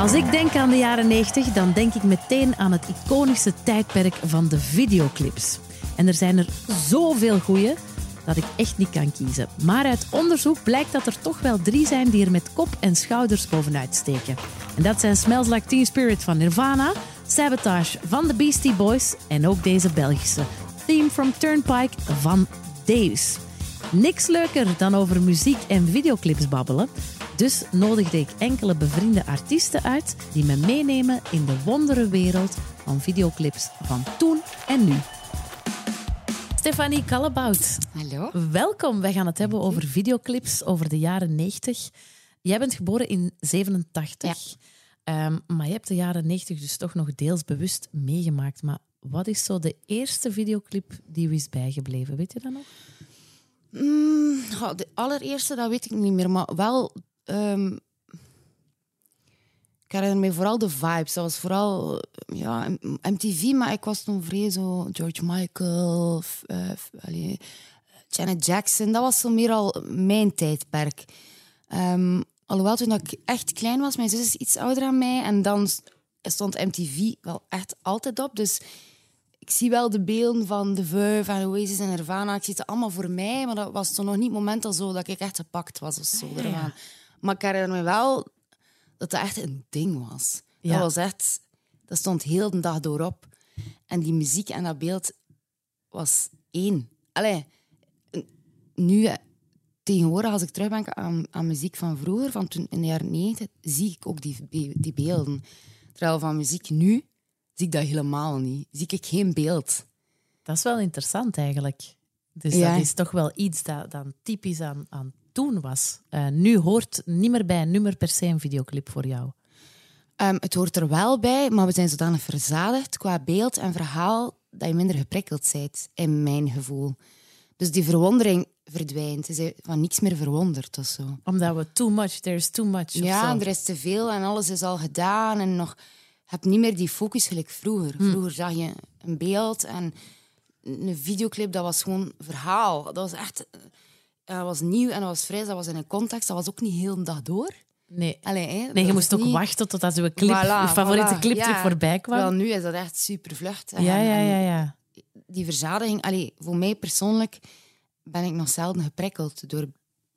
Als ik denk aan de jaren 90, dan denk ik meteen aan het iconische tijdperk van de videoclips. En er zijn er zoveel goeie dat ik echt niet kan kiezen. Maar uit onderzoek blijkt dat er toch wel drie zijn die er met kop en schouders bovenuit steken. En dat zijn Smells Like Teen Spirit van Nirvana, Sabotage van de Beastie Boys en ook deze Belgische Theme from Turnpike van Daves. Niks leuker dan over muziek en videoclips babbelen. Dus nodigde ik enkele bevriende artiesten uit die me meenemen in de wondere wereld van videoclips van toen en nu. Stefanie Kallebout. Hallo. Welkom. Wij gaan het hebben over videoclips over de jaren 90. Jij bent geboren in 87. Ehm, maar je hebt de jaren 90 dus toch nog deels bewust meegemaakt. Maar wat is zo de eerste videoclip die u is bijgebleven? Weet je dat nog? Mm, de allereerste, dat weet ik niet meer. Maar wel... ehm, ik herinner me vooral de vibes. Dat was vooral ja, MTV, maar ik was toen vrij zo George Michael, f- eh, allee, Janet Jackson. Dat was zo meer al mijn tijdperk. Ehm, alhoewel, toen ik echt klein was, mijn zus is iets ouder dan mij. En dan stond MTV wel echt altijd op. Dus ik zie wel de beelden van The Verve en Oasis en Nirvana. Ik zie het allemaal voor mij, maar dat was toen nog niet het moment al zo dat ik echt gepakt was of zo. ja. Maar ik herinner me wel dat dat echt een ding was. Ja. Dat was echt... Dat stond heel de dag door op. En die muziek en dat beeld was één. Allee, nu, eh, tegenwoordig, als ik terugdenk aan, aan muziek van vroeger, van toen in de jaren 90, zie ik ook die, die beelden. Terwijl van muziek nu, zie ik dat helemaal niet. Zie ik geen beeld. Dat is wel interessant eigenlijk. Dus Ja. dat is toch wel iets dat dan typisch aan, aan toen was. Eh, nu hoort niet meer bij een nummer per se een videoclip voor jou. Ehm, het hoort er wel bij, maar we zijn zodanig verzadigd qua beeld en verhaal dat je minder geprikkeld bent, in mijn gevoel. Dus die verwondering verdwijnt. Je bent van niks meer verwonderd of zo. Omdat we too much, there's too much. Ja, er is te veel en alles is al gedaan. En nog, je hebt niet meer die focus gelijk vroeger. Vroeger zag je een beeld en een videoclip, dat was gewoon verhaal. Dat was echt... eh, Dat was nieuw en dat was fris, dat was in een context. Dat was ook niet heel de dag door. Nee. Allee, hè, nee, je moest ook niet- wachten totdat uw clip, Voilà, je favoriete voilà. clip Ja. terug voorbij kwam. Wel, nu is dat echt super vlucht. ja, ja, ja, ja. Die verzadiging, allee, voor mij persoonlijk ben ik nog zelden geprikkeld door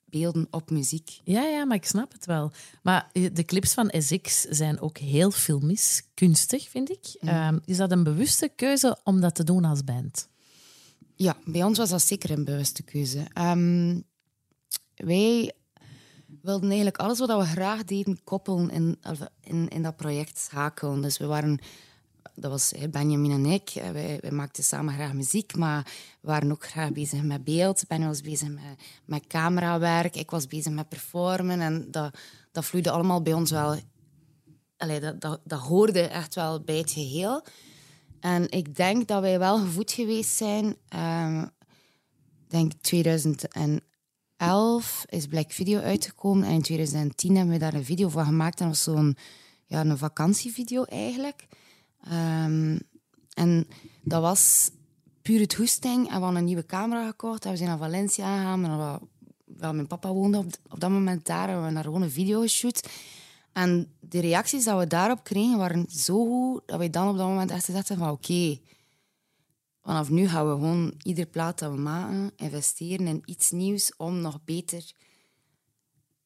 beelden op muziek. Ja, ja, maar ik snap het wel. Maar eh, de clips van SX zijn ook heel filmisch, kunstig, vind ik. Ehm, is dat een bewuste keuze om dat te doen als band? Ja, bij ons was dat zeker een bewuste keuze. Ehm, wij wilden eigenlijk alles wat we graag deden koppelen in, in, in dat project schakelen. Dus we waren, dat was Benjamin en ik, wij, wij maakten samen graag muziek, maar we waren ook graag bezig met beeld. Ben was bezig met, met camerawerk, ik was bezig met performen en dat, dat vloeide allemaal bij ons wel. Allee, dat, dat, dat hoorde echt wel bij het geheel. En ik denk dat wij wel gevoed geweest zijn. Ik denk 2011 is Black Video uitgekomen. En in 2010 hebben we daar een video van gemaakt. En dat was zo'n ja, een vakantievideo eigenlijk. Ehm, en dat was puur het hoesting. En we hadden een nieuwe camera gekocht. We zijn naar Valencia gegaan. En we- wel, mijn papa woonde op, op dat moment daar. En we hebben daar gewoon een video geshoot. En de reacties die we daarop kregen waren zo goed dat we dan op dat moment echt hebben van oké, vanaf nu gaan we gewoon ieder plaat dat we maken investeren in iets nieuws om nog beter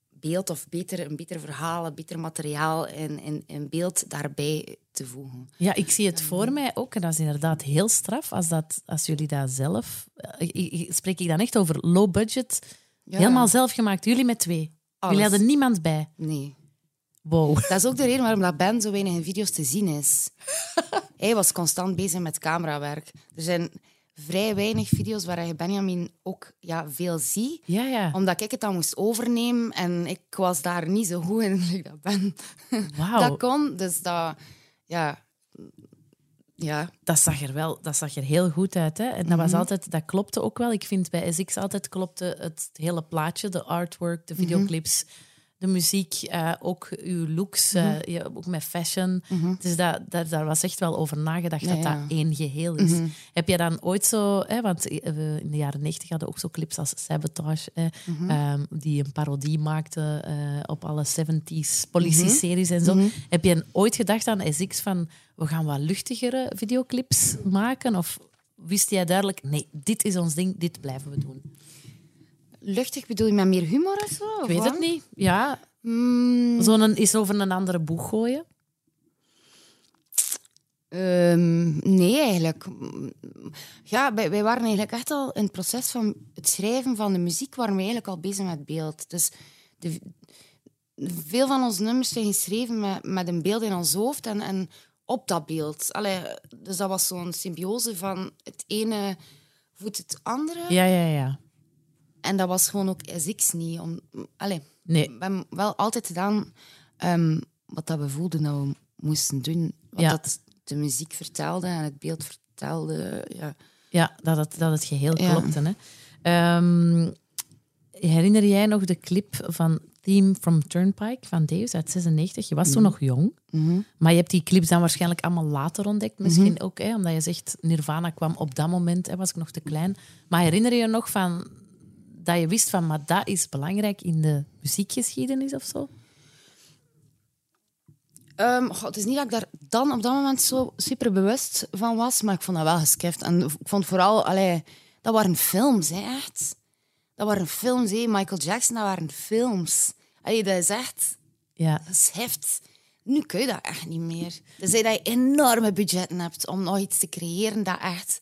beeld of beter, een beter verhaal, een beter materiaal in, in beeld daarbij te voegen. Ja, ik zie het voor mij ook. En dat is inderdaad heel straf als, dat, als jullie dat zelf... eh, Spreek ik dan echt over low budget? Ja. Helemaal zelf gemaakt. Jullie met twee. Alles. Jullie hadden niemand bij. Nee. Wow. Dat is ook de reden waarom dat Ben zo weinig in video's te zien is. Hij was constant bezig met camerawerk. Er zijn vrij weinig video's waar je Benjamin ook ja, veel ziet. Ja, ja. Omdat ik het dan moest overnemen en ik was daar niet zo goed in ik dat ben. Dat kon, dus dat... Ja... Ja, Dat zag er wel dat zag er heel goed uit. Hè? En dat, was Mhm. altijd, dat klopte ook wel. Ik vind bij SX altijd klopte het hele plaatje, de artwork, de videoclips. De muziek, eh, ook uw looks, eh, je, ook met fashion. Dus dat, dat, daar was echt wel over nagedacht dat ja. dat één geheel is. Heb je dan ooit zo, hè, want we in de jaren negentig hadden ook zo clips als Sabotage, hè, ehm, die een parodie maakte eh, op alle 70s politie-series en zo. Heb je ooit gedacht aan SX van we gaan wat luchtigere videoclips maken? Of wist jij duidelijk, nee, dit is ons ding, dit blijven we doen? Luchtig bedoel je met meer humor of zo? Ik weet het niet. Ja, Mm, zo'n is over een andere boeg gooien. Ehm, nee, eigenlijk. Ja, wij, wij waren eigenlijk echt al in het proces van het schrijven van de muziek, waren we eigenlijk al bezig met beeld. Dus de, veel van onze nummers zijn geschreven met, met een beeld in ons hoofd en, en op dat beeld. Allee, dus dat was zo'n symbiose van het ene voedt het andere. Ja, ja, ja. En dat was gewoon ook SX niet. Om, allee, Nee. we hebben wel altijd gedaan ehm, wat dat we voelden dat we moesten doen. Wat Ja. dat de muziek vertelde en het beeld vertelde. Ja. Ja, dat het, dat het geheel Ja. klopte. Hè. Ehm, herinner jij nog de clip van Theme from Turnpike van Daves uit 96? Je was toen nog jong, Mhm. maar je hebt die clips dan waarschijnlijk allemaal later ontdekt. Misschien ook, hè, omdat je zegt Nirvana kwam op dat moment, hè, was ik nog te klein. Maar herinner je je nog van dat je wist van, maar dat is belangrijk in de muziekgeschiedenis of zo? Ehm, goh, het is niet dat ik daar dan op dat moment zo super bewust van was, maar ik vond dat wel geskift. En ik vond vooral, allee, dat waren films, hè, echt. Dat waren films, hè. Michael Jackson, dat waren films. Allee, dat is echt, Ja, dat is heft. Nu kun je dat echt niet meer. Tenzij dat je enorme budgetten hebt om nog iets te creëren dat echt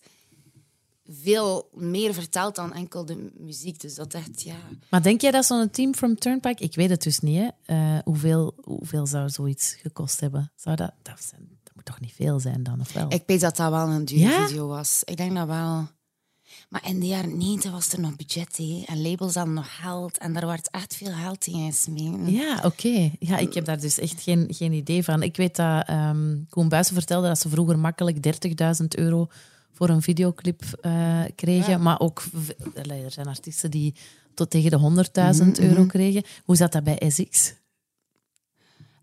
veel meer vertelt dan enkel de muziek. Dus dat echt, ja... Maar denk jij dat zo'n team from Turnpike, ik weet het dus niet, hè, eh, hoeveel, hoeveel zou zoiets gekost hebben? Zou dat, dat, zijn- dat moet toch niet veel zijn dan, of wel? Ik weet dat dat wel een dure Ja? video was. Ik denk dat wel. Maar in de jaren 90 was er nog budget hè. en labels hadden nog geld. En daar werd echt veel geld in gesmeten. Ja, oké. Ja, ik heb daar dus echt geen, geen idee van. Ik weet dat ehm Koen Buijsen vertelde dat ze vroeger makkelijk 30.000 euro voor een videoclip eh, kregen. Ja. Maar ook, er zijn artiesten die tot tegen de 100.000 euro kregen. Hoe zat dat bij SX?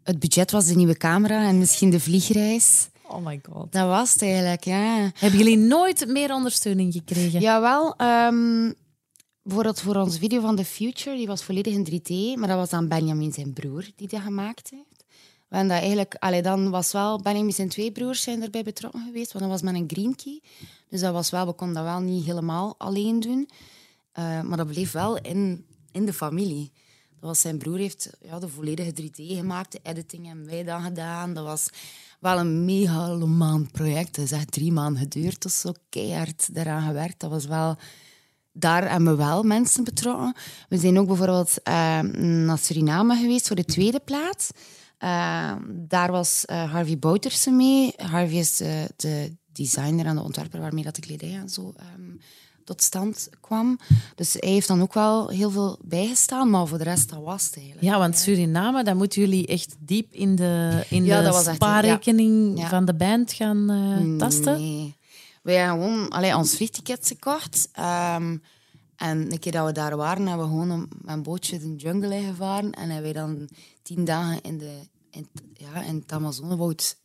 Het budget was de nieuwe camera en misschien de vliegreis. Oh my god. Dat was het eigenlijk, ja. Hebben jullie nooit meer ondersteuning gekregen? Jawel, ehm bijvoorbeeld voor onze video van The Future, die was volledig in 3D, maar dat was dan Benjamin zijn broer die dat gemaakt heeft. Hebben dat eigenlijk, allee, dan was wel Benjamin zijn twee broers zijn erbij betrokken geweest, want dat was met een green key. Dus dat was wel, we konden dat wel niet helemaal alleen doen, Eh, maar dat bleef wel in, in de familie. Dat was zijn broer heeft ja, de volledige 3D gemaakt, de editing hebben wij dan gedaan. Dat was wel een megalomaan project. Dat is echt drie maanden geduurd. Is zo keihard daaraan gewerkt. Dat was wel... Daar hebben we wel mensen betrokken. We zijn ook bijvoorbeeld eh, naar Suriname geweest voor de tweede plaats. Eh, daar was eh, Harvey Bouterse mee. Harvey is de, de designer en de ontwerper waarmee dat de kledij en zo ehm, tot stand kwam. Dus hij heeft dan ook wel heel veel bijgestaan, maar voor de rest, dat was het eigenlijk. Ja, want Suriname, dan moeten jullie echt diep in de, in Ja, de spaarrekening ja. van de band gaan eh, tasten. Nee. Wij hebben gewoon allee, ons vliegticket gekocht. Ehm, en een keer dat we daar waren, hebben we gewoon een, met een bootje de jungle ingevaren. En hebben wij dan tien dagen in, de, in, ja, in het Amazonewoud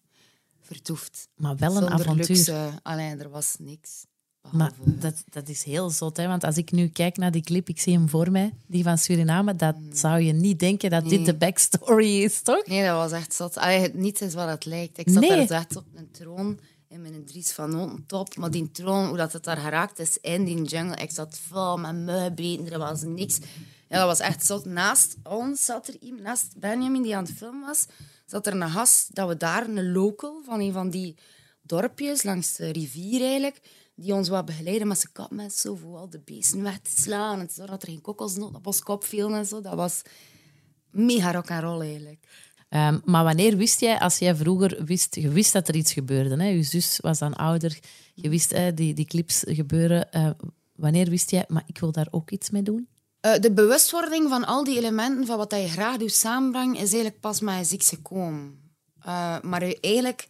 vertoefd. Maar wel een Zonder avontuur. luxe. Allee, er was niks. Maar dat, dat is heel zot, hè? want als ik nu kijk naar die clip, ik zie hem voor mij, die van Suriname, dat zou je niet denken dat dit Mm. De backstory is, toch? Nee, dat was echt zot. Allee, niets is wat het lijkt. Ik zat Nee. daar echt op een troon in mijn Dries van top. Maar die troon, hoe dat het daar geraakt is in die jungle, ik zat vol met muggenbeten, er was niks. Ja, dat was echt zot. Naast ons zat er iemand, naast Benjamin die aan het filmen was, zat er een gast dat we daar, een local van een van die dorpjes langs de rivier eigenlijk, die ons wat begeleiden met zijn kapmes zo voor al de beesten weg te slaan en zodat er geen kokosnoot op ons kop viel en zo. Dat was mega rock and roll eigenlijk. Ehm, maar wanneer wist jij, als jij vroeger wist, je wist dat er iets gebeurde, hè? je zus was dan ouder, je wist hè, die, die clips gebeuren, eh, wanneer wist jij, maar ik wil daar ook iets mee doen? Eh, de bewustwording van al die elementen van wat je graag doet samenbrengen, is eigenlijk pas met ziek gekomen. Eh, maar eigenlijk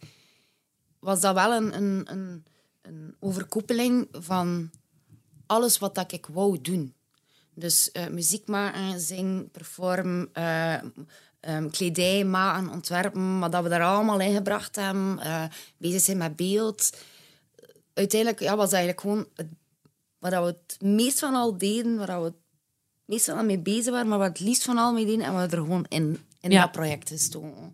was dat wel een, een, een, een overkoepeling van alles wat dat ik wou doen. Dus eh, muziek maken, zingen, performen, eh, ehm, kledij maken, ontwerpen, wat dat we daar allemaal in gebracht hebben, bezig zijn met beeld. Uiteindelijk ja, was eigenlijk gewoon wat dat we het meest van al deden, dat we meest van al mee bezig waren, maar wat het liefst van al mee deden, en we er gewoon in, in Ja. dat project gestoken.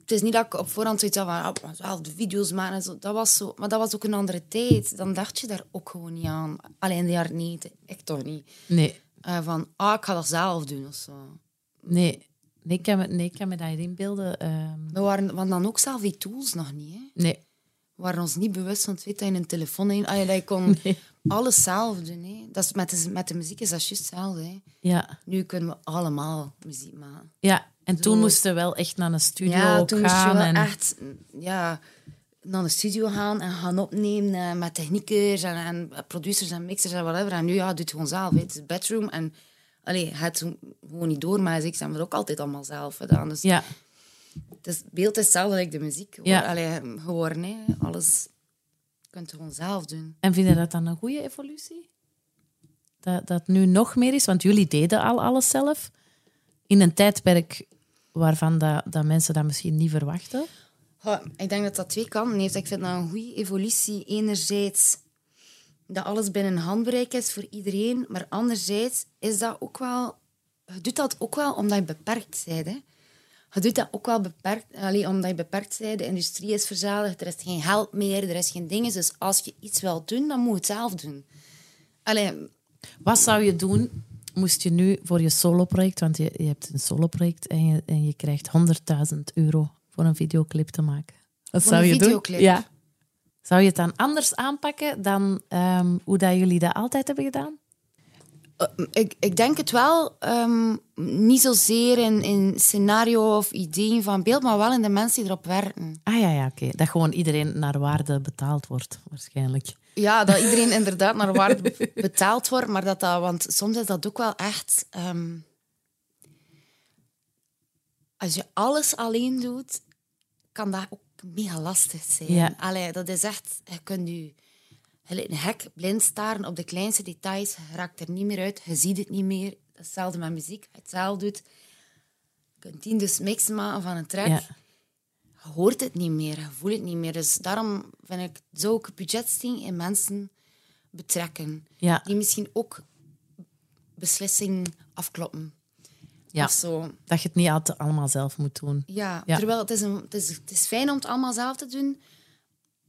Het is niet dat ik op voorhand zoiets had van, ah, wel de video's maken en zo. Dat was zo. Maar dat was ook een andere tijd. Dan dacht je daar ook gewoon niet aan. Alleen in de jaren 90, ik toch niet. Nee, Eh, van, ah, ik ga dat zelf doen of zo. nee. Nee, ik kan me, nee, ik kan me dat inbeelden. Ehm, We waren, hadden dan ook zelf die tools nog niet. Hè. nee. We waren ons niet bewust van het feit dat je een telefoon in... Ja, dat je kon Nee. Alles zelf doen. Hè. Dat is met, de, met de muziek is dat juist hetzelfde. Hè. Ja. Nu kunnen we allemaal muziek maken. ja, en toen moesten we wel echt naar een studio Ja, toen moest je gaan. wel en... echt ja, naar de studio gaan en gaan opnemen eh, met techniekers en, en producers en mixers en whatever. En nu ja, doe het gewoon zelf. hè. Het is bedroom en allee, het gewoon niet door. Maar ik heb het ook altijd allemaal zelf gedaan. Dus Ja, het is, beeld is hetzelfde als de muziek Ja. allee, geworden. Hè. Alles kunt je gewoon zelf doen. en vind je dat dan een goede evolutie? Dat dat nu nog meer is? Want jullie deden al alles zelf. In een tijdperk waarvan dat, dat mensen dat misschien niet verwachten. Ik denk dat dat twee kanten heeft. Ik vind dat een goede evolutie. Enerzijds dat alles binnen handbereik is voor iedereen, maar anderzijds is dat ook wel... Je doet dat ook wel omdat je beperkt bent. Hè. Je doet dat ook wel beperkt, alleen omdat je beperkt bent. De industrie is verzadigd, er is geen geld meer, er is geen dingen. Dus als je iets wilt doen, dan moet je het zelf doen. Allee, Wat zou je doen moest je nu voor je soloproject, want je, je hebt een soloproject en je, en je krijgt 100.000 euro voor een videoclip te maken. Wat Voor zou je videoclip? doen? Ja. Zou je het dan anders aanpakken dan ehm, hoe dat jullie dat altijd hebben gedaan? Eh, ik, ik denk het wel, ehm, niet zozeer in, in scenario of ideeën van beeld, maar wel in de mensen die erop werken. Ah ja, ja oké. Dat gewoon iedereen naar waarde betaald wordt, waarschijnlijk. Ja, dat iedereen inderdaad naar waarde be- betaald wordt, maar dat dat, want soms is dat ook wel echt. ehm, als je alles alleen doet, kan dat ook mega lastig zijn. Ja. Allee, dat is echt, je kunt je een hek blind staren op de kleinste details, je raakt er niet meer uit, je ziet het niet meer. Hetzelfde met muziek, als je het zelf doet. Je kunt tien dus mix maken van een track. Ja. Je hoort het niet meer, je voelt het niet meer. Dus daarom vind ik, zou ik budgetting in mensen betrekken. Ja. Die misschien ook beslissingen afkloppen. Ja. Of zo. Dat je het niet altijd allemaal zelf moet doen. Ja, Ja. terwijl het is, een, het, is, het is fijn om het allemaal zelf te doen,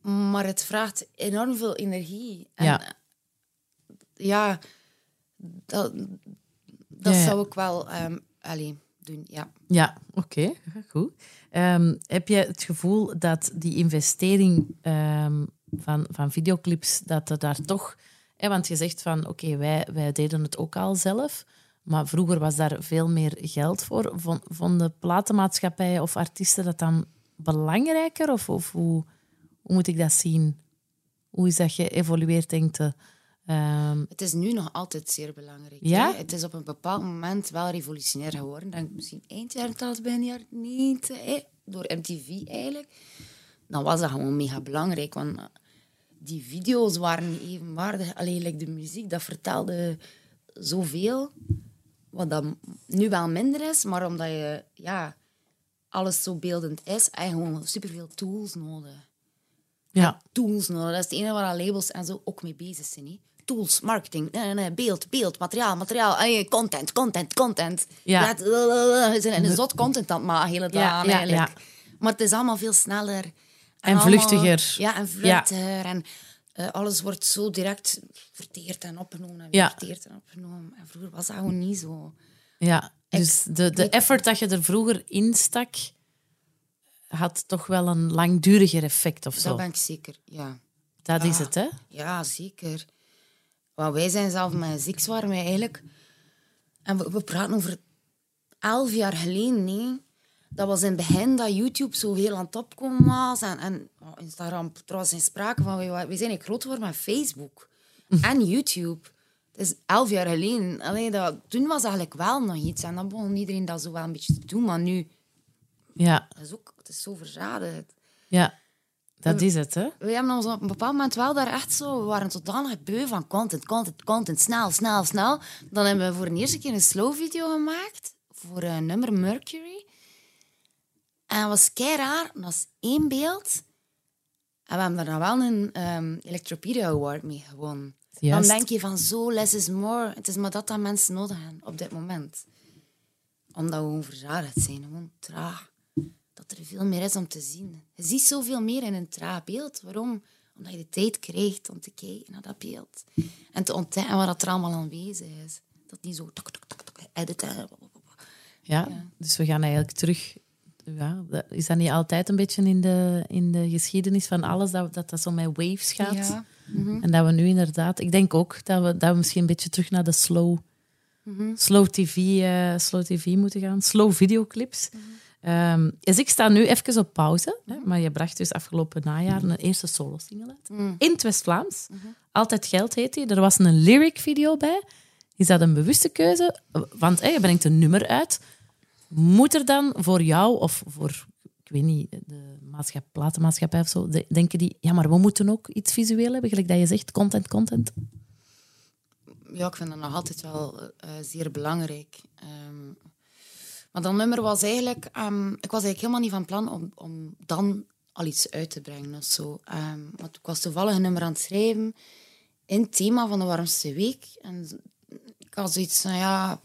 maar het vraagt enorm veel energie. En, Ja. eh, ja, dat, dat Ja, ja. zou ik wel ehm allee, doen, ja. Ja, oké, goed. Ehm, heb je het gevoel dat die investering ehm, van, van videoclips, dat er daar toch... Hè, want je zegt van, oké, wij, wij deden het ook al zelf, maar vroeger was daar veel meer geld voor. Von- Vonden platenmaatschappijen of artiesten dat dan belangrijker? Of, of hoe, hoe moet ik dat zien? Hoe is dat geëvolueerd, denk je? Ehm, Het is nu nog altijd zeer belangrijk. Ja? Het is op een bepaald moment wel revolutionair geworden. Denk ik misschien eind jaren 80, begin jaren 90, hè, door MTV eigenlijk. Dan was dat gewoon mega belangrijk, want die video's waren niet evenwaardig. Alleen like de muziek, dat vertelde zoveel, wat dan nu wel minder is, maar omdat je ja, alles zo beeldend is, heb je gewoon superveel tools nodig ja, tools nodig. Dat is het enige waar labels en zo ook mee bezig zijn. Hè? Tools, marketing, nee, nee, beeld, beeld, materiaal, materiaal, eh, content, content, content. Ja. Laat- We zijn een zot content aan het maken, hele dag Ja, eigenlijk. ja. Maar het is allemaal veel sneller. En vluchtiger. Ja, en vluchtiger. En eh, alles wordt zo direct verteerd en opgenomen en Ja. verteerd en opgenomen. En vroeger was dat gewoon niet zo. ja. Dus de, de ik- effort dat je er vroeger instak, had toch wel een langduriger effect of zo. Dat ben ik zeker, ja. Dat is het, hè? Ja, zeker. Want wij zijn zelf met ziek waren wij eigenlijk. En we, we praten over elf jaar geleden. Nee. Dat was in het begin dat YouTube zo heel aan het opkomen was. En, en oh, Instagram trouwens in sprake van. We, we zijn groot geworden met Facebook. en YouTube. Het is elf jaar geleden. Allee, dat, toen was eigenlijk wel nog iets. En dan begon iedereen dat zo wel een beetje te doen. Maar nu, Ja, dat is ook, het is zo verzadigd. ja. Dat is het, hè? We hebben ons op een bepaald moment wel daar echt zo... We waren totaal beu van content, content, content. Snel, snel, snel. Dan hebben we voor de eerste keer een slow video gemaakt. Voor een nummer Mercury. En dat was kei raar. Dat was één beeld. En we hebben daar dan wel een um, Electropedia Award mee gewonnen. Juist. Dan denk je van zo, less is more. Het is maar dat dat mensen nodig hebben op dit moment. Omdat we gewoon verzadigd zijn. Gewoon traag. Dat er veel meer is om te zien. Je ziet zoveel meer in een traag beeld. Waarom? Omdat je de tijd krijgt om te kijken naar dat beeld. En te ontdekken wat er allemaal aanwezig is. Dat niet zo... Tok, tok, tok, tok, editen. Ja, dus we gaan eigenlijk terug. Ja, is dat niet altijd een beetje in de, in de geschiedenis van alles dat dat, dat zo met waves gaat? Ja. En dat we nu inderdaad, ik denk ook dat we, dat we misschien een beetje terug naar de slow, slow, TV, eh, slow TV moeten gaan, slow videoclips. Dus ik sta nu even op pauze, hè, maar je bracht dus afgelopen najaar een eerste solo-single uit. In het West-Vlaams. Altijd Geld heet die. Er was een lyric video bij. Is dat een bewuste keuze? Want je brengt een nummer uit. Moet er dan voor jou of voor, ik weet niet, de maatschappij, platenmaatschappij of zo, de- denken die, ja, maar we moeten ook iets visueel hebben, gelijk dat je zegt, content, content. Ja, ik vind dat nog altijd wel eh, zeer belangrijk. Ehm, maar dat nummer was eigenlijk... ehm, ik was eigenlijk helemaal niet van plan om, om dan al iets uit te brengen of zo. Ehm, want ik was toevallig een nummer aan het schrijven in het thema van de warmste week. En ik had zoiets van, ja...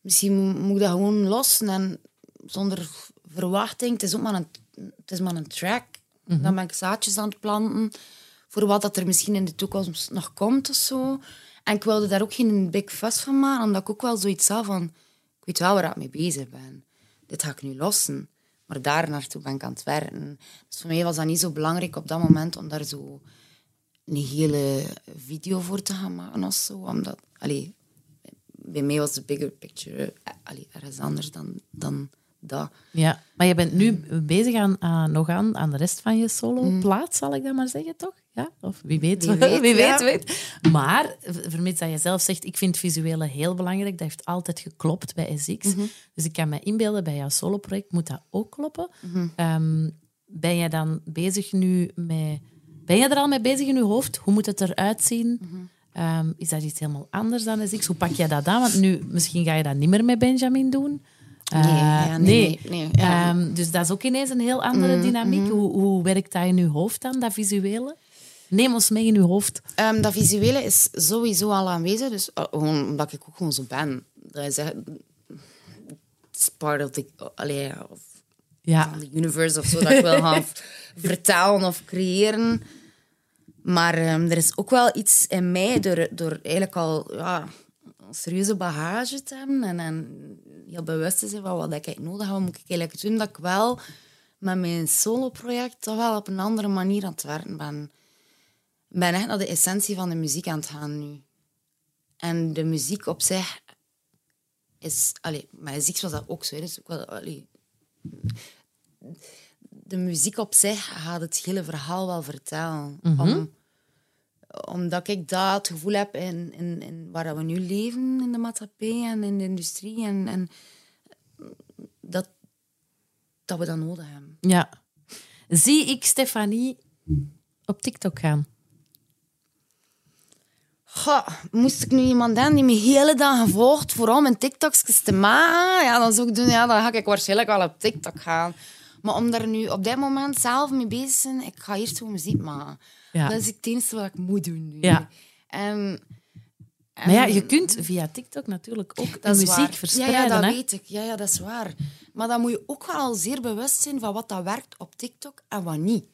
Misschien mo- moet ik dat gewoon lossen en zonder verwachting. Het is ook maar een, het is maar een track. Dan ben ik zaadjes aan het planten voor wat dat er misschien in de toekomst nog komt of zo. En ik wilde daar ook geen big fuss van maken, omdat ik ook wel zoiets had van... Ik weet wel waar ik mee bezig ben. Dit ga ik nu lossen. Maar daar naartoe ben ik aan het werken. Dus voor mij was dat niet zo belangrijk op dat moment om daar zo een hele video voor te gaan maken of zo. Omdat, allee, bij mij was de bigger picture allee, ergens anders dan, dan dat. Ja, maar je bent nu bezig aan, aan- nog aan, aan de rest van je solo-plaat, zal ik dat maar zeggen, toch? Ja? Of wie weet, Wie weet, wie ja. weet, weet. Maar, vermits dat je zelf zegt, ik vind visuele heel belangrijk, dat heeft altijd geklopt bij SX. Dus ik kan me inbeelden, bij jouw solo-project moet dat ook kloppen. Ehm, ben je dan bezig nu met... Ben je er al mee bezig in je hoofd? Hoe moet het eruit zien? Ehm, is dat iets helemaal anders dan SX? Hoe pak jij dat aan? Want nu, misschien ga je dat niet meer met Benjamin doen. Nee, Eh, ja, nee, nee, nee, ja. Ehm, dus dat is ook ineens een heel andere dynamiek. Hoe, hoe werkt dat in uw hoofd dan, dat visuele? Neem ons mee in uw hoofd. Ehm, dat visuele is sowieso al aanwezig, dus uh, gewoon omdat ik ook gewoon zo ben. Dat is echt... It's part of the... Allee, of Ja, van the universe of zo, dat ik wil gaan vertalen of creëren. Maar ehm, er is ook wel iets in mij, door, door eigenlijk al ja, een serieuze bagage te hebben en, en heel bewust te zijn van wat ik nodig heb, wat moet ik eigenlijk doen, dat ik wel met mijn solo-project toch wel op een andere manier aan het werken ben. Ik ben echt naar de essentie van de muziek aan het gaan nu. En de muziek op zich is... Allee, met muziek was dat ook zo. hè. Dus ook wel, allee, de muziek op zich gaat het hele verhaal wel vertellen. Om, omdat ik dat het gevoel heb in, in, in waar we nu leven in de maatschappij en in de industrie. En, en dat, dat we dat nodig hebben. ja. Zie ik Stefanie op TikTok gaan? Goh, moest ik nu iemand hebben die me hele dag gevolgd voor om mijn TikToks te maken, ja, dan zou ik doen, ja, dan ga ik waarschijnlijk wel op TikTok gaan. Maar om daar nu op dit moment zelf mee bezig te zijn, ik ga eerst gewoon muziek maken. Ja. Dat is het enige wat ik moet doen nu. Ja. En, Maar ja, je kunt via TikTok natuurlijk ook de dat muziek waar. verspreiden. Ja, ja dat hè? weet ik. Ja, ja, dat is waar. Maar dan moet je ook wel zeer bewust zijn van wat dat werkt op TikTok en wat niet.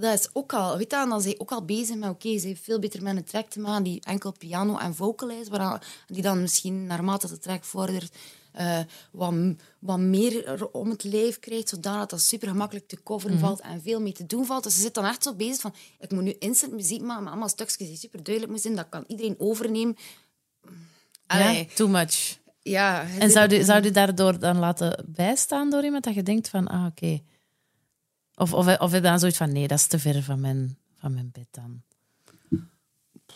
Dat is ook al, weet je, dan zijn ze ook al bezig met, oké, ze heeft veel beter met een track te maken die enkel piano en vocal is, waar, die dan misschien naarmate de track vordert eh, wat, wat meer er om het lijf krijgt, zodat dat super gemakkelijk te coveren valt en veel mee te doen valt. Dus ze zit dan echt zo bezig van, ik moet nu instant muziek maken met allemaal stukjes die super duidelijk moeten zijn, dat kan iedereen overnemen. Ja, Allee, too much. ja, En zou je, zou je daardoor dan laten bijstaan door iemand dat je denkt van, ah, oké. Of, of, of dan zoiets van, nee, dat is te ver van mijn, van mijn bed dan.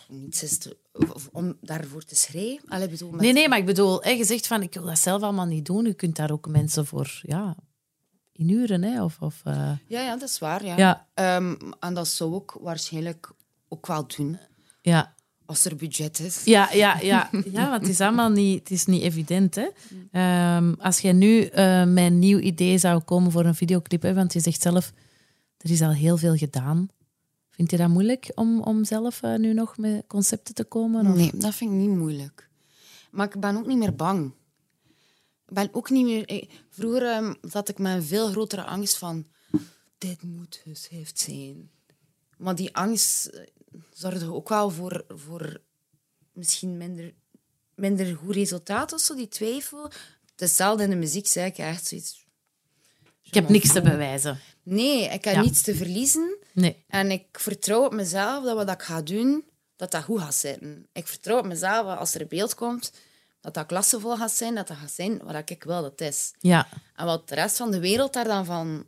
niets is te, of- om daarvoor te schrijven. Allee, bedoel, met- Nee, nee, maar ik bedoel, hè, je zegt van, ik wil dat zelf allemaal niet doen. Je kunt daar ook mensen voor, ja, in uren, hè? Of, of, eh, Ja, ja, dat is waar. Ja. Ja. Ehm, en dat zou ik waarschijnlijk ook wel doen, ja. Als er budget is. Ja, ja, ja. ja, want het is allemaal niet, het is niet evident. Hè? Ehm, als jij nu eh, met een nieuw idee zou komen voor een videoclip, hè, want je zegt zelf, er is al heel veel gedaan. Vind je dat moeilijk om, om zelf eh, nu nog met concepten te komen? Of? Nee, dat vind ik niet moeilijk. Maar ik ben ook niet meer bang. Ik ben ook niet meer... eh, Vroeger ehm, zat ik met een veel grotere angst van... Dit moet heeft zijn. Maar die angst eh, zorgde ook wel voor, voor misschien minder, minder goed resultaat of zo, die twijfel. Het is Hetzelfde in de muziek, zei ik echt zoiets... Ik heb niks te bewijzen. Nee, ik heb Ja. niets te verliezen. Nee. En ik vertrouw op mezelf dat wat ik ga doen, dat dat goed gaat zitten. Ik vertrouw op mezelf dat als er een beeld komt, dat dat klassevol gaat zijn, dat dat gaat zijn wat ik wil dat het is. Ja, En wat de rest van de wereld daar dan van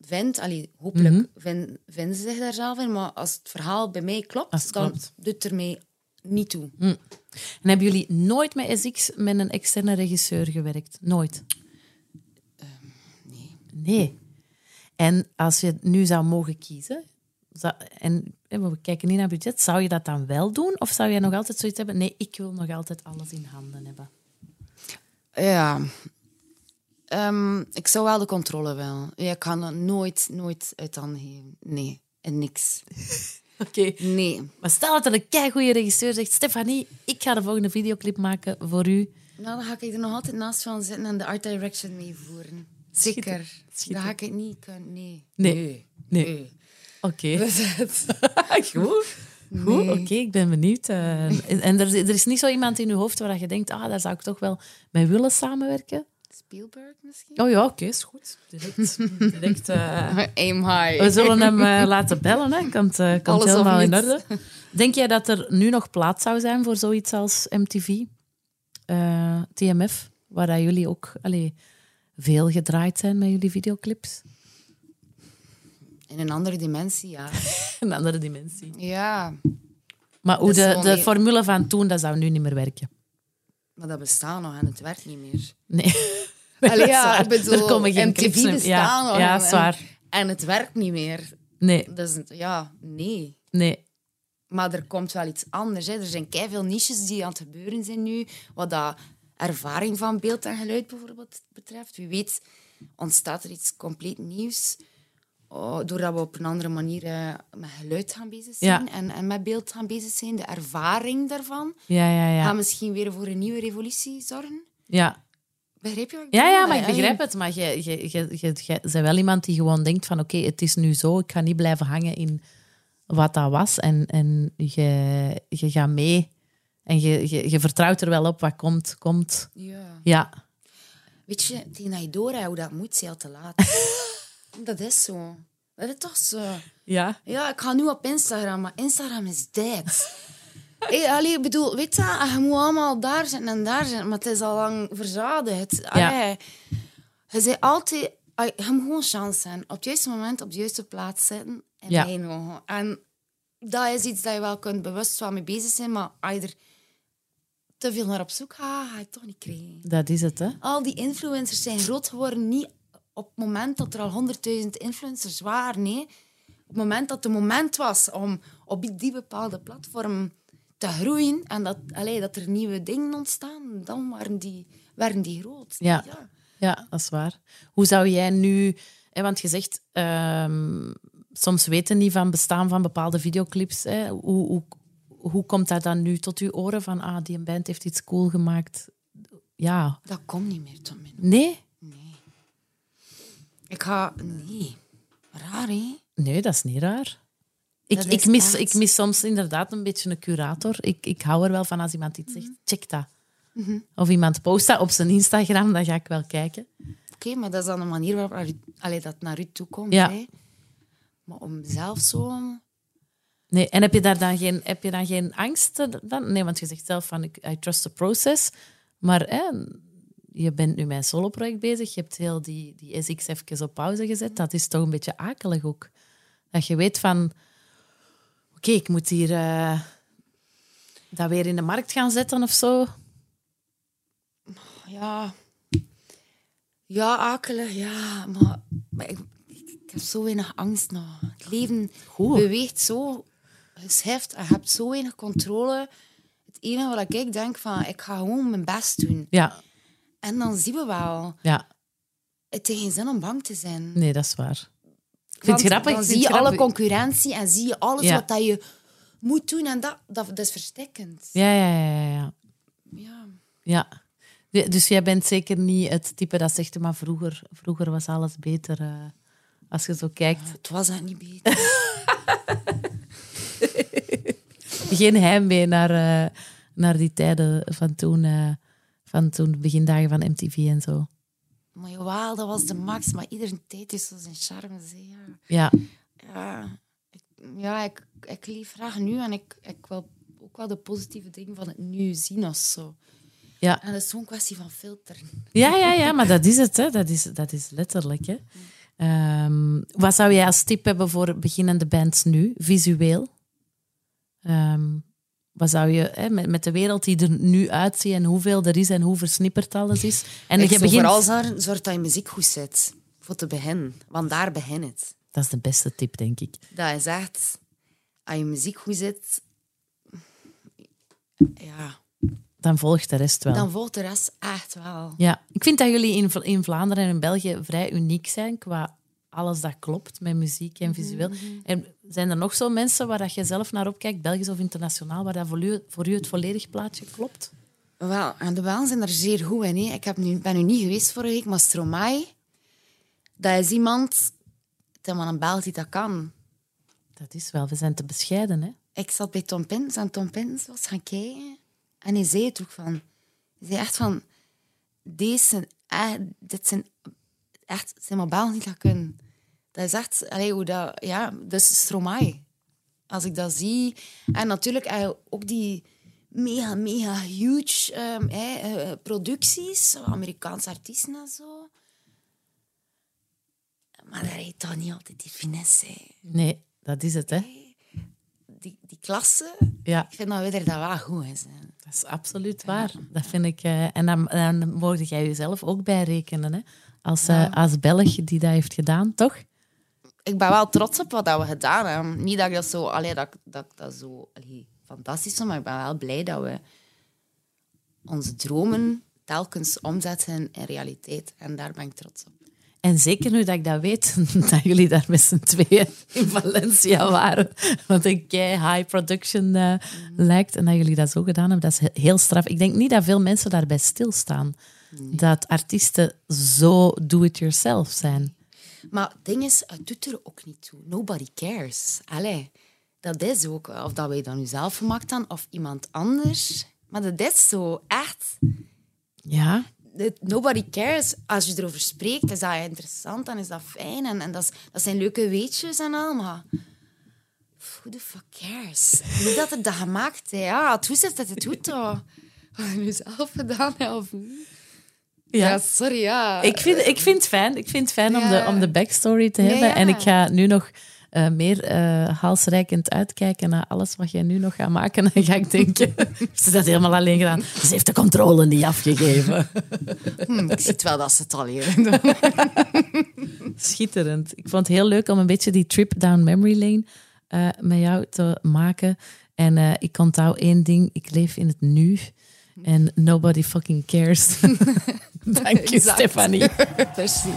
vindt, allee, hopelijk Mhm. vin- vinden ze zich daar zelf in, maar als het verhaal bij mij klopt, het dan klopt. doet het er mij niet toe. En hebben jullie nooit met SX met een externe regisseur gewerkt? Nooit? nee. Nee. En als je nu zou mogen kiezen, zou- en we kijken niet naar budget, zou je dat dan wel doen? Of zou je nog altijd zoiets hebben? Nee, ik wil nog altijd alles in handen hebben. Ja. Ehm, ik zou wel de controle wel. Ja, ik kan het nooit, nooit uit handen geven. Nee, en niks. Oké. Nee. Maar stel dat er een keigoede regisseur zegt, Stefanie, ik ga de volgende videoclip maken voor u. Nou, dan ga ik er nog altijd naast van zitten en de art direction meevoeren. Zeker. Dan ga ik het niet kunnen. Nee. Nee. Nee. Oké. Goed. Goed, oké, ik ben benieuwd. Eh, en en er, er is niet zo iemand in uw hoofd waar je denkt, ah, daar zou ik toch wel mee willen samenwerken? Spielberg misschien? Oh ja, oké, is goed. Direct. direct eh, Aim high. we zullen hem eh, laten bellen, hè. Eh, komt Alles of helemaal in orde. Denk jij dat er nu nog plaats zou zijn voor zoiets als MTV, TMF, waar dat jullie ook allee, veel gedraaid zijn met jullie videoclips? In een andere dimensie, ja. Een andere dimensie. ja, Maar hoe de, de formule van toen, dat zou nu niet meer werken. Maar dat bestaat nog en het werkt niet meer. Nee. Allee, Dat is ja, ik bedoel, er komen geen MTV bestaat Ja, nog ja en- is het werkt niet meer. Nee, Dus ja, nee. nee. Maar er komt wel iets anders. Hè. Er zijn veel niches die aan het gebeuren zijn nu. Wat dat ervaring van beeld en geluid bijvoorbeeld betreft. Wie weet ontstaat er iets compleet nieuws. Oh, doordat we op een andere manier eh, met geluid gaan bezig zijn. Ja. En, en met beeld gaan bezig zijn. De ervaring daarvan Ja, ja, gaat ja. misschien weer voor een nieuwe revolutie zorgen. Ja, Begrijp je wat ik ja, ja maar ik begrijp het. Maar je, je, je, je, je bent wel iemand die gewoon denkt van oké, het is nu zo. Ik ga niet blijven hangen in wat dat was. En, en je, je gaat mee. En je, je, je vertrouwt er wel op wat komt. komt. Ja. Ja, Weet je, tegen dat je doorhoudt hoe dat moet, is al te laat. dat is zo. Dat is toch zo. ja. Ja, ik ga nu op Instagram, maar Instagram is dead. Hey, allee, ik bedoel, weet je, je moet allemaal daar zijn en daar zijn, maar het is al lang verzadigd. Allee, Je zei altijd, allee, je moet gewoon chance zijn. Op het juiste moment, op de juiste plaats zitten en Ja. En dat is iets dat je wel kunt bewust van mee bezig zijn, maar als je er te veel naar op zoek gaat, ga je het toch niet krijgen. Dat is het, hè? Al die influencers zijn groot geworden niet op het moment dat er al honderdduizend influencers waren. Nee. Op het moment dat het moment was om op die- die bepaalde platform te groeien en dat, allee, dat er nieuwe dingen ontstaan, dan waren die, waren die groot. Ja. Ja, dat is waar. Hoe zou jij nu... Hè, want je zegt, ehm, soms weten niet van bestaan van bepaalde videoclips. Hè. Hoe, hoe, hoe komt dat dan nu tot uw oren van, ah, die band heeft iets cool gemaakt? Ja. Dat komt niet meer tot mij. Nee? Ik ga... Nee. Raar, hè? Nee, dat is niet raar. Ik, ik, is mis, echt- ik mis soms inderdaad een beetje een curator. Ik, ik hou er wel van als iemand iets zegt, check dat. Of iemand post dat op zijn Instagram, dan ga ik wel kijken. Oké, maar dat is dan een manier waarop naar u- allee, dat naar u toe komt. Ja. Hè? Maar om zelf zo... Nee, en heb je daar dan geen, heb je dan geen angst dan? Nee, want je zegt zelf van I trust the process. Maar hè, je bent nu met een solo-project bezig. Je hebt heel die, die SX even op pauze gezet. Dat is toch een beetje akelig ook. Dat je weet van... Oké, ik moet hier eh, dat weer in de markt gaan zetten of zo. Ja. Ja, akelig, ja. Maar, maar ik, ik, ik heb zo weinig angst nog. Het leven Goed. beweegt zo geschift en je hebt zo weinig controle. Het enige wat ik denk van, ik ga gewoon mijn best doen. Ja, En dan zien we wel. ja. Het heeft geen zin om bang te zijn. Nee, dat is waar. Ik vind het grappig. Dan zie je alle concurrentie en zie je alles Ja. wat dat je moet doen. En dat, dat, dat is verstikkend. Ja, ja, ja, ja, ja. Ja. ja. Ja, Dus jij bent zeker niet het type dat zegt, maar vroeger, vroeger was alles beter. eh, als je zo kijkt. Het was dat niet beter. Geen heimwee naar, eh, naar die tijden van toen, eh, van toen, de begindagen van MTV en zo. Maar jawel, dat was de max. Maar iedere tijd is zo zijn charme. zeg, Ja, Ja, ja, ik, ja ik, ik leef graag nu. En ik, ik wil ook wel de positieve dingen van het nu zien of zo. ja. En dat is zo'n kwestie van filteren. Ja, ja, ja, maar dat is het. Hè. Dat, is, dat is letterlijk. Hè. Ehm, wat zou jij als tip hebben voor beginnende bands nu, visueel? Ehm, wat zou je hè, met, met de wereld die er nu uitziet en hoeveel er is en hoe versnipperd alles is? En ik je begint... vooral zorg dat je muziek goed zit. Voor te beginnen. Want daar begint het. Dat is de beste tip, denk ik. Dat is echt... Als je muziek goed zit... Ja, Dan volgt de rest wel. dan volgt de rest echt wel. Ja, ik vind dat jullie in, in Vlaanderen en in België vrij uniek zijn qua alles dat klopt met muziek en visueel. En zijn er nog zo mensen waar dat je zelf naar opkijkt, Belgisch of internationaal, waar dat voor u, voor u het volledig plaatje klopt? Wel, en de Walen zijn er zeer goed in. Hè. Ik heb nu, ben nu niet geweest vorige week, maar Stromae... Dat is iemand... Het is maar een Belg die dat kan. Dat is wel, we zijn te bescheiden, hè? Ik zat bij Tom Pins en Tom Pins was gaan kijken. En hij zei het ook van... Hij zei echt van... Deze echt, dit zijn echt... het zijn maar Belgen die dat kunnen. Dat is echt... Allee, hoe dat... Ja, dus Stromae. Als ik dat zie... En natuurlijk eh, ook die mega, mega huge ehm, eh, producties. Amerikaanse artiesten en zo. Maar daar heeft toch niet altijd die finesse. hè. Nee, dat is het, hè? Die, die klasse... Ja, Ik vind dat we er dat wel goed in zijn. dat is absoluut waar. Dat vind ik... eh, en dan, dan mocht jij jezelf ook bijrekenen, hè? Als, eh, als Belg die dat heeft gedaan, toch? Ik ben wel trots op wat dat we gedaan hebben. Niet dat ik dat zo, allee, dat, dat, dat zo allee, fantastisch vind, maar ik ben wel blij dat we onze dromen telkens omzetten in realiteit. En daar ben ik trots op. En zeker nu dat ik dat weet, dat jullie daar met z'n tweeën in Valencia waren. Wat een kei high production eh, lijkt. En dat jullie dat zo gedaan hebben, dat is he- heel straf. Ik denk niet dat veel mensen daarbij stilstaan. Dat artiesten zo do-it-yourself zijn. Maar het ding is, het doet er ook niet toe. Nobody cares. Allee, dat is ook, of dat wij dat nu zelf gemaakt hebben of iemand anders. Maar dat is zo, echt. Ja, nobody cares. Als je erover spreekt, is dat interessant en is dat fijn. En, en dat, is- dat zijn leuke weetjes en al, maar... Who the fuck cares? Niet dat het dat gemaakt is. Ja, het hoe zit het, het doet toch. Wat je nu zelf gedaan of niet? Ja. Ja, sorry, ja. Ik, vind, ik vind het fijn, ik vind het fijn om, de, om de backstory te hebben. ja. En ik ga nu nog eh, meer halsrijkend uitkijken naar alles wat jij nu nog gaat maken. Dan ga ik denken, heeft ze dat helemaal alleen gedaan? Ze heeft de controle niet afgegeven. Hm, ik zie het wel dat ze het al doen. Schitterend. Ik vond het heel leuk om een beetje die trip down memory lane eh, met jou te maken. En ik onthoud één ding. Ik leef in het nu. En nobody fucking cares. Dank je, Exact. Stefanie. Merci.